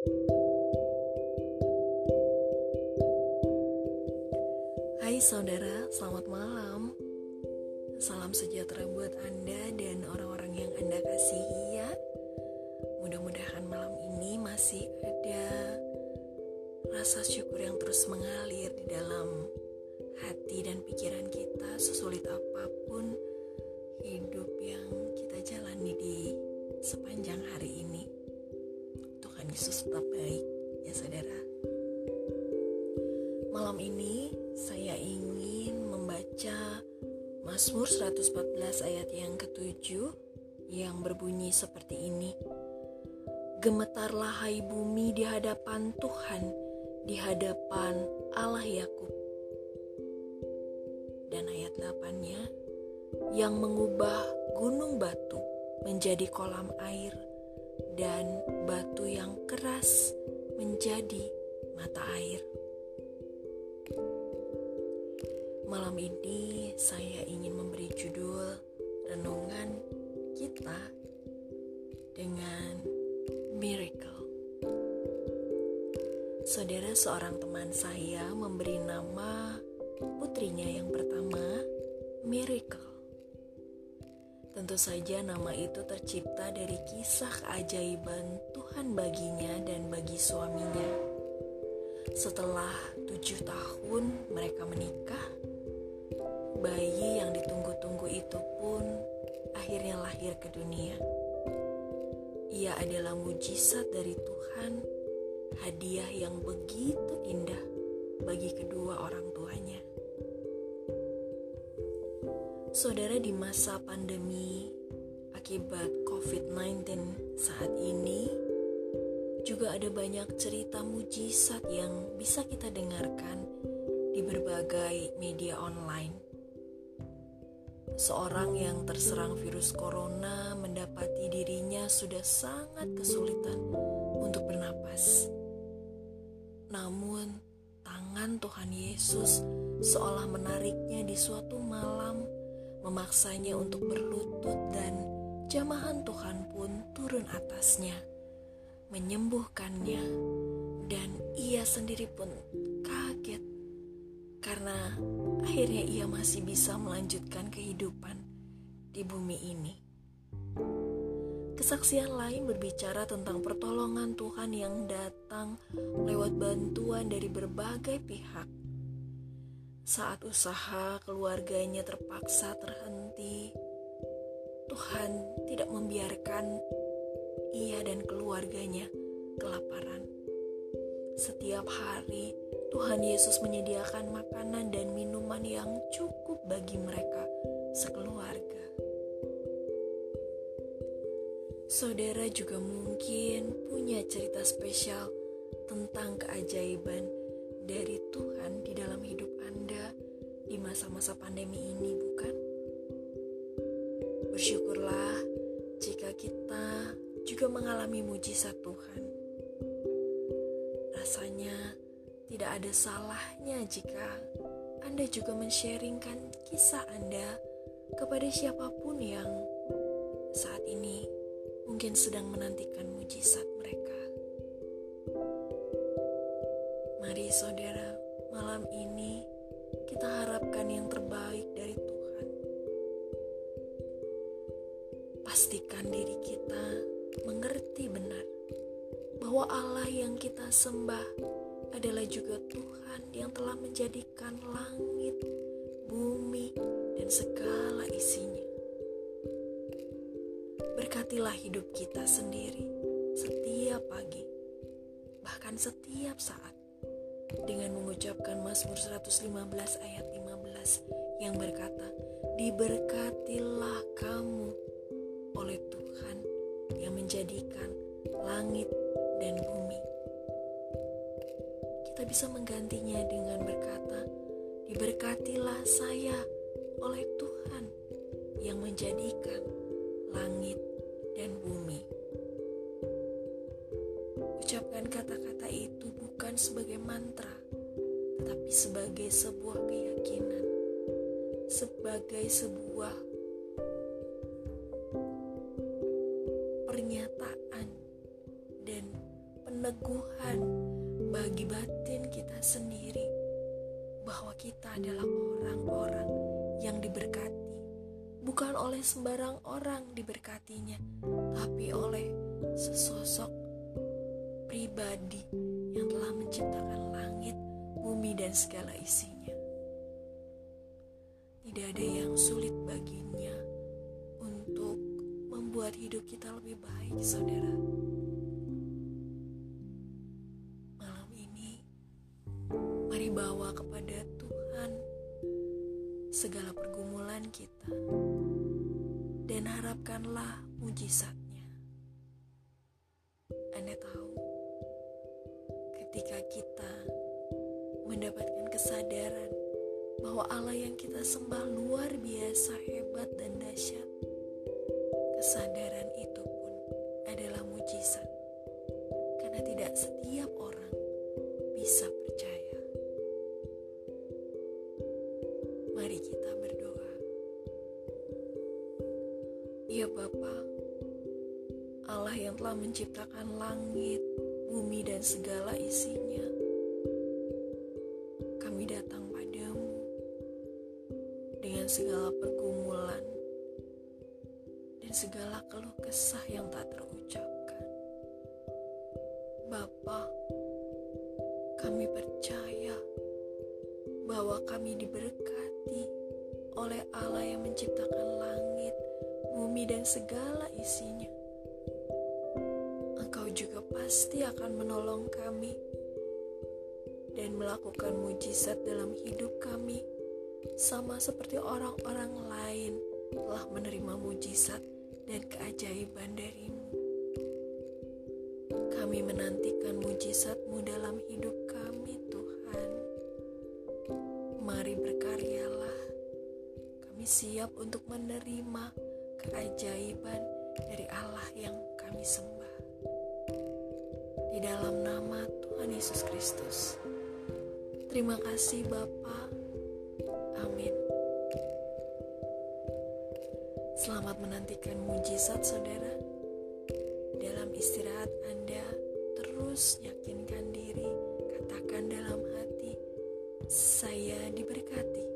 Hai saudara, selamat malam. Salam sejahtera buat Anda dan orang-orang yang Anda kasihi ya. Mudah-mudahan malam ini masih ada rasa syukur yang terus mengalir di dalam hati dan pikiran kita sesulit apa pun hidup yang kita jalani di sepanjang hari ini. Yesus tetap baik ya saudara. Malam ini saya ingin membaca Mazmur 114 ayat yang ketujuh yang berbunyi seperti ini. Gemetarlah hai bumi di hadapan Tuhan, di hadapan Allah Yakub. Dan ayat 8-nya, yang mengubah gunung batu menjadi kolam air dan batu yang keras menjadi mata air. Malam ini saya ingin memberi judul renungan kita dengan miracle. Saudara seorang teman saya memberi nama putrinya yang pertama Miracle. Tentu saja nama itu tercipta dari kisah keajaiban Tuhan baginya dan bagi suaminya. Setelah tujuh tahun mereka menikah, bayi yang ditunggu-tunggu itu pun akhirnya lahir ke dunia. Ia adalah mujizat dari Tuhan, hadiah yang begitu indah bagi kedua orang tuanya. Saudara di masa pandemi akibat COVID-19 saat ini juga ada banyak cerita mujizat yang bisa kita dengarkan di berbagai media online seorang yang terserang virus corona mendapati dirinya sudah sangat kesulitan untuk bernapas. Namun, tangan Tuhan Yesus seolah menariknya di suatu malam, memaksanya untuk berlutut dan jamahan Tuhan pun turun atasnya, menyembuhkannya, dan ia sendiri pun kaget karena akhirnya ia masih bisa melanjutkan kehidupan di bumi ini. Kesaksian lain berbicara tentang pertolongan Tuhan yang datang lewat bantuan dari berbagai pihak. Saat usaha keluarganya terpaksa terhenti, Tuhan tidak membiarkan ia dan keluarganya kelaparan. Setiap hari, Tuhan Yesus menyediakan makanan dan minuman yang cukup bagi mereka sekeluarga. Saudara juga mungkin punya cerita spesial tentang keajaiban dari Tuhan di dalam hidup Anda di masa-masa pandemi ini, bukan? Bersyukurlah jika kita juga mengalami mujizat Tuhan. Rasanya tidak ada salahnya jika Anda juga men-sharingkan kisah Anda kepada siapa pun yang saat ini mungkin sedang menantikan mujizat mereka. Malam ini kita harapkan yang terbaik dari Tuhan. Pastikan diri kita mengerti benar bahwa Allah yang kita sembah adalah juga Tuhan yang telah menjadikan langit, bumi, dan segala isinya. Berkatilah hidup kita sendiri setiap pagi, bahkan setiap saat, dengan mengucapkan Mazmur 115 ayat 15 yang berkata, Diberkatilah kamu oleh Tuhan yang menjadikan langit dan bumi kita bisa menggantinya dengan berkata, "Diberkatilah saya oleh Tuhan yang menjadikan langit dan bumi." Ucapkan kata-kata bukan sebagai mantra, tetapi sebagai sebuah keyakinan, sebagai sebuah pernyataan dan peneguhan bagi batin kita sendiri bahwa kita adalah orang-orang yang diberkati, bukan oleh sembarang orang diberkatinya, tapi oleh sesosok pribadi telah menciptakan langit, bumi, dan segala isinya. Tidak ada yang sulit baginya untuk membuat hidup kita lebih baik, saudara. Malam ini, mari bawa kepada Tuhan segala pergumulan kita dan harapkanlah mujizatnya. Ketika kita mendapatkan kesadaran bahwa Allah yang kita sembah luar biasa hebat dan dahsyat, kesadaran itu pun adalah mujizat, karena tidak setiap orang bisa percaya. Mari kita berdoa. Ya Bapa, Allah yang telah menciptakan langit, bumi dan segala isinya. Kami datang padamu dengan segala pergumulan dan segala keluh kesah yang tak terucapkan. Bapa, kami percaya bahwa kami diberkati oleh Allah yang menciptakan langit, bumi, dan segala isinya. Pasti akan menolong kami dan melakukan mujizat dalam hidup kami, sama seperti orang-orang lain telah menerima mujizat dan keajaiban darimu. Kami menantikan mujizatmu dalam hidup kami, Tuhan. Mari berkaryalah. Kami siap untuk menerima keajaiban dari Allah yang kami sembah. Di dalam nama Tuhan Yesus Kristus. Terima kasih Bapa. Amin. Selamat menantikan mujizat saudara. Dalam istirahat Anda, terus yakinkan diri, katakan dalam hati, saya diberkati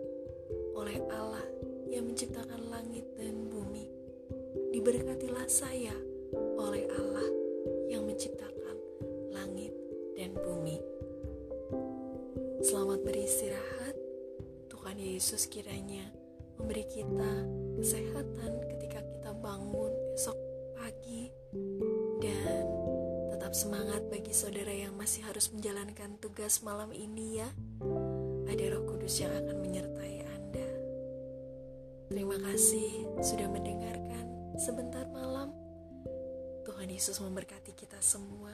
Yesus kiranya memberi kita kesehatan ketika kita bangun esok pagi dan tetap semangat bagi saudara yang masih harus menjalankan tugas malam ini ya. Ada Roh Kudus yang akan menyertai Anda. Terima kasih sudah mendengarkan sebentar malam. Tuhan Yesus memberkati kita semua.